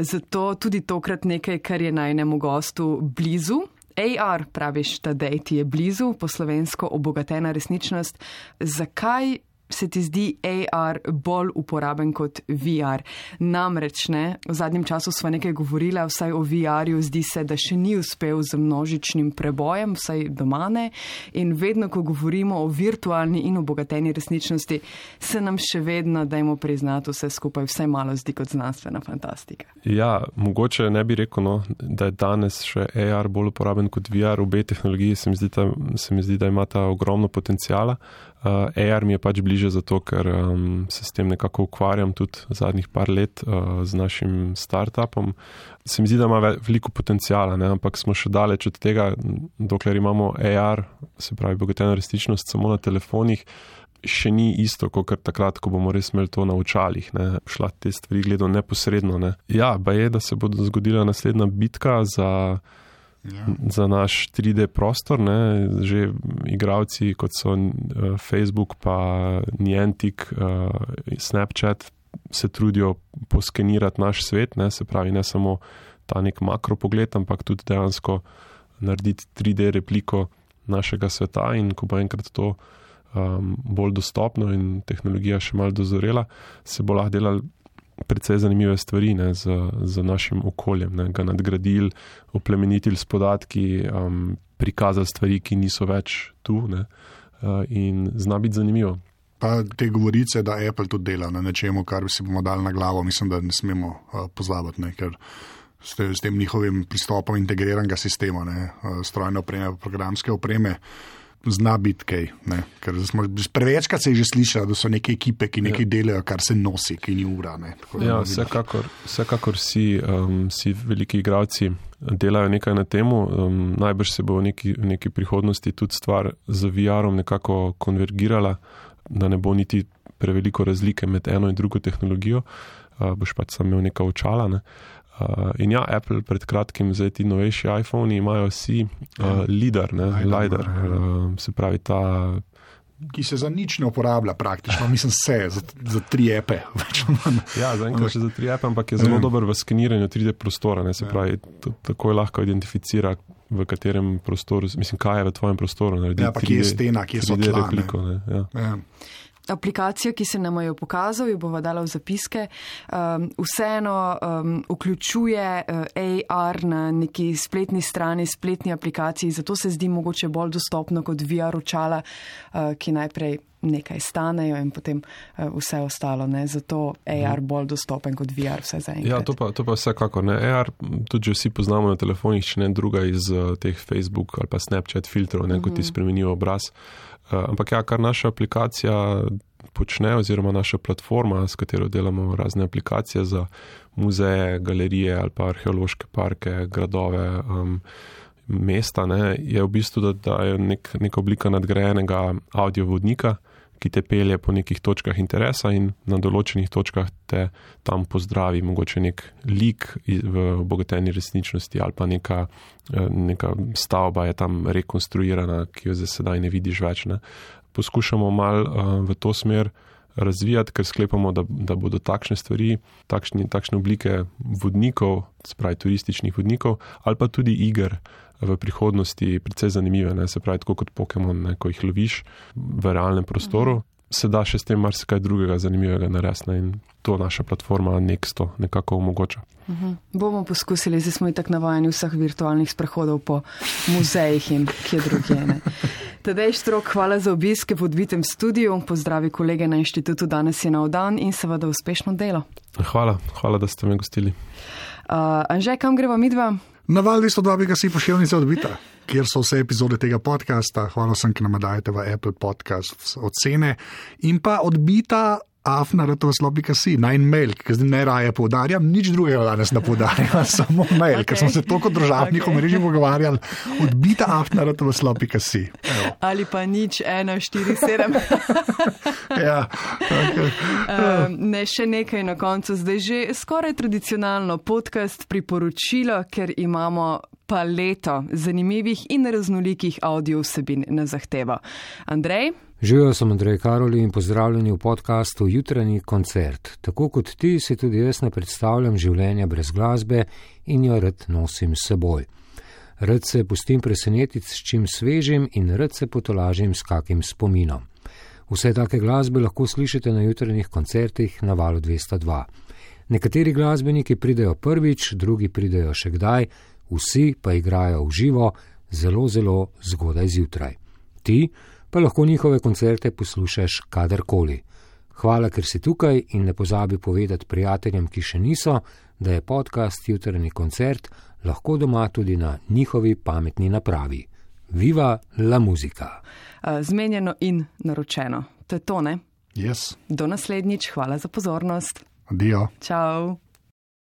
zato tudi tokrat nekaj, kar je najnemu gostu blizu. AR, praviš, da ti je blizu, po slovensko obogatena resničnost. Zakaj se ti zdi AR bolj uporaben kot VR. Namreč ne, v zadnjem času smo nekaj govorili, vsaj o VR-ju, zdi se, da še ni uspel z množičnim prebojem, vsaj doma ne. In vedno, ko govorimo o virtualni in obogateni resničnosti, se nam še vedno, dajmo priznati, vse skupaj vsaj malo zdi kot znanstvena fantastika. Ja, mogoče ne bi rekel, no, da je danes še AR bolj uporaben kot VR. Obe tehnologiji se mi zdi, da, se mi zdi, da imata ogromno potencijala. Uh, AR mi je pač bliže zato, ker um, se s tem nekako ukvarjam tudi zadnjih par let uh, z našim startupom. Se mi zdi, da ima veliko potencijala, ne? ampak smo še daleč od tega, dokler imamo AR, se pravi, bogatena resničnost samo na telefonih. Še ni isto, kot takrat, ko bomo res imeli to na očalih, ne? šla te stvari gledano neposredno. Ne? Ja, pa je, da se bo zgodila naslednja bitka za ja. za naš 3D prostor. Ne? Že igravci kot so uh, Facebook, pa Niantic, uh, Snapchat se trudijo poskenirati naš svet, ne? se pravi, ne samo ta nek makro pogled, ampak tudi dejansko narediti 3D repliko našega sveta in ko bo enkrat to. Um, bolj dostopno in tehnologija še malo dozorela, se bo lahko delal precej zanimive stvari ne, z, z našim okoljem, ne, ga nadgradili, oplemenitili s podatki, um, prikazali stvari, ki niso več tu ne, uh, in zna biti zanimivo. Pa te govorice, da Apple tudi dela na nečemu, kar si bomo dali na glavo, mislim, da ne smemo uh, pozabiti, ne, ker s, te, s tem njihovim pristopom integriranega sistema, ne, uh, strojne opreme, programske opreme zna biti kaj. Prevečkrat se je že slišalo, da so neke ekipe, ki nekaj ja. delajo, kar se nosi, ki ni ura. Ja, vsekakor, vsekakor si, um, si veliki igravci delajo nekaj na tem. Um, najbrž se bo v neki, v neki prihodnosti tudi stvar z VR-om nekako konvergirala, da ne bo niti preveliko razlike med eno in drugo tehnologijo. Uh, boš pač sam imel neka očala. Ne? Uh, in ja, Apple pred kratkim, zdaj ti novejši iPhoni imajo vsi uh, LIDAR, ne, LIDAR, LIDAR uh, se pravi ta. Ki se za nič ne uporablja, praktično, mislim, vse za, za tri epe. ja, za enkrat še za tri epe, ampak je zelo mm. dober v skeniranju 3D prostora. Ne, se ja. pravi, tako je lahko identificira, v katerem prostoru, mislim, kaj je v tvojem prostoru. Ja, pa 3D, kje je stena, kje so tla, repliko. Ne, ja. Ja aplikacijo, ki se nam jo pokazal, jo bova dala v zapiske, um, vseeno um, vključuje uh, AR na neki spletni strani, spletni aplikaciji, zato se zdi mogoče bolj dostopno kot VR očala, uh, ki najprej nekaj stanejo in potem uh, vse ostalo. Ne? Zato AR mhm. bolj dostopen kot VR vse za enkrat. Ja, to pa, to pa vsekakor. Ne? AR tudi vsi poznamo na telefonih, če ne druga iz uh, teh Facebook ali pa Snapchat filtrov, ne, kot ti mhm. spremenijo obraz. Eh, ampak ja, kar naša aplikacija počne, oziroma naša platforma, s katero delamo razne aplikacije za muzeje, galerije ali pa arheološke parke, gradove, um, mesta, ne, je v bistvu, da, da je nek, neka oblika nadgrajenega audiovodnika, ki te pelje po nekih točkah interesa in na določenih točkah te tam pozdravi, mogoče nek lik v obogateni resničnosti ali pa neka, eh, neka stavba je tam rekonstruirana, ki jo zdaj sedaj ne vidiš več. Ne. Poskušamo mal uh, v to smer razvijati, ker sklepamo, da, da bodo takšne stvari, takšni, takšne oblike vodnikov, spravi turističnih vodnikov ali pa tudi iger v prihodnosti precej zanimive. Ne? Se pravi, tako kot Pokémon, ne? ko jih loviš v realnem prostoru, se da še s tem marsikaj drugega zanimivega narediti in to naša platforma Nexto nekako omogoča. Uh -huh. Bomo poskusili, zdaj smo i tako navajeni vseh virtualnih sprehodov po muzejih in kje drugje. Tadej Štrok, hvala za obiske v odbitem studiu, pozdravi kolege na inštitutu, danes je na dan in seveda uspešno delo. Hvala, hvala, da ste me gostili. Uh, Anže, kam greva midva? Na val 202 bi ga si pošiljnica odbita, kjer so vse epizode tega podcasta. Hvala vsem, ki nam dajete v Apple podcast ocene. In pa odbita afna.slobika.si, naj en mail, ki zdaj ne raje poudarjam, nič drugega danes ne poudarjam, samo mail, okay. ker smo se toliko državnih okay. omrežij pogovarjali, odbita afna.slobika.si. Ali pa nič, ena, štiri, sedem. ja, okay. um, ne še nekaj na koncu, zdaj že skoraj tradicionalno podcast priporočilo, ker imamo paleto zanimivih in raznolikih audio vsebin na zahtevo. Andrej? Živijo sem Andrej Karoli in pozdravljeni v podkastu Jutranji koncert. Tako kot ti si tudi jaz ne predstavljam življenja brez glasbe in jo rad nosim s seboj. Rad se pustim presenetiti s čim svežim in rad se potolažim s kakim spominom. Vse take glasbe lahko slišite na jutranjih koncertih na valu 202. Nekateri glasbeniki pridejo prvič, drugi pridejo še kdaj, vsi pa igrajo v živo, zelo, zelo zgodaj zjutraj. Ti pa lahko njihove koncerte poslušaš kadarkoli. Hvala, ker si tukaj in ne pozabi povedati prijateljem, ki še niso, da je podcast Jutrni koncert lahko doma tudi na njihovi pametni napravi. Viva la muzika! Zmenjeno in naročeno. To je to, ne? Yes. Do naslednjič, hvala za pozornost. Adijo. Čau.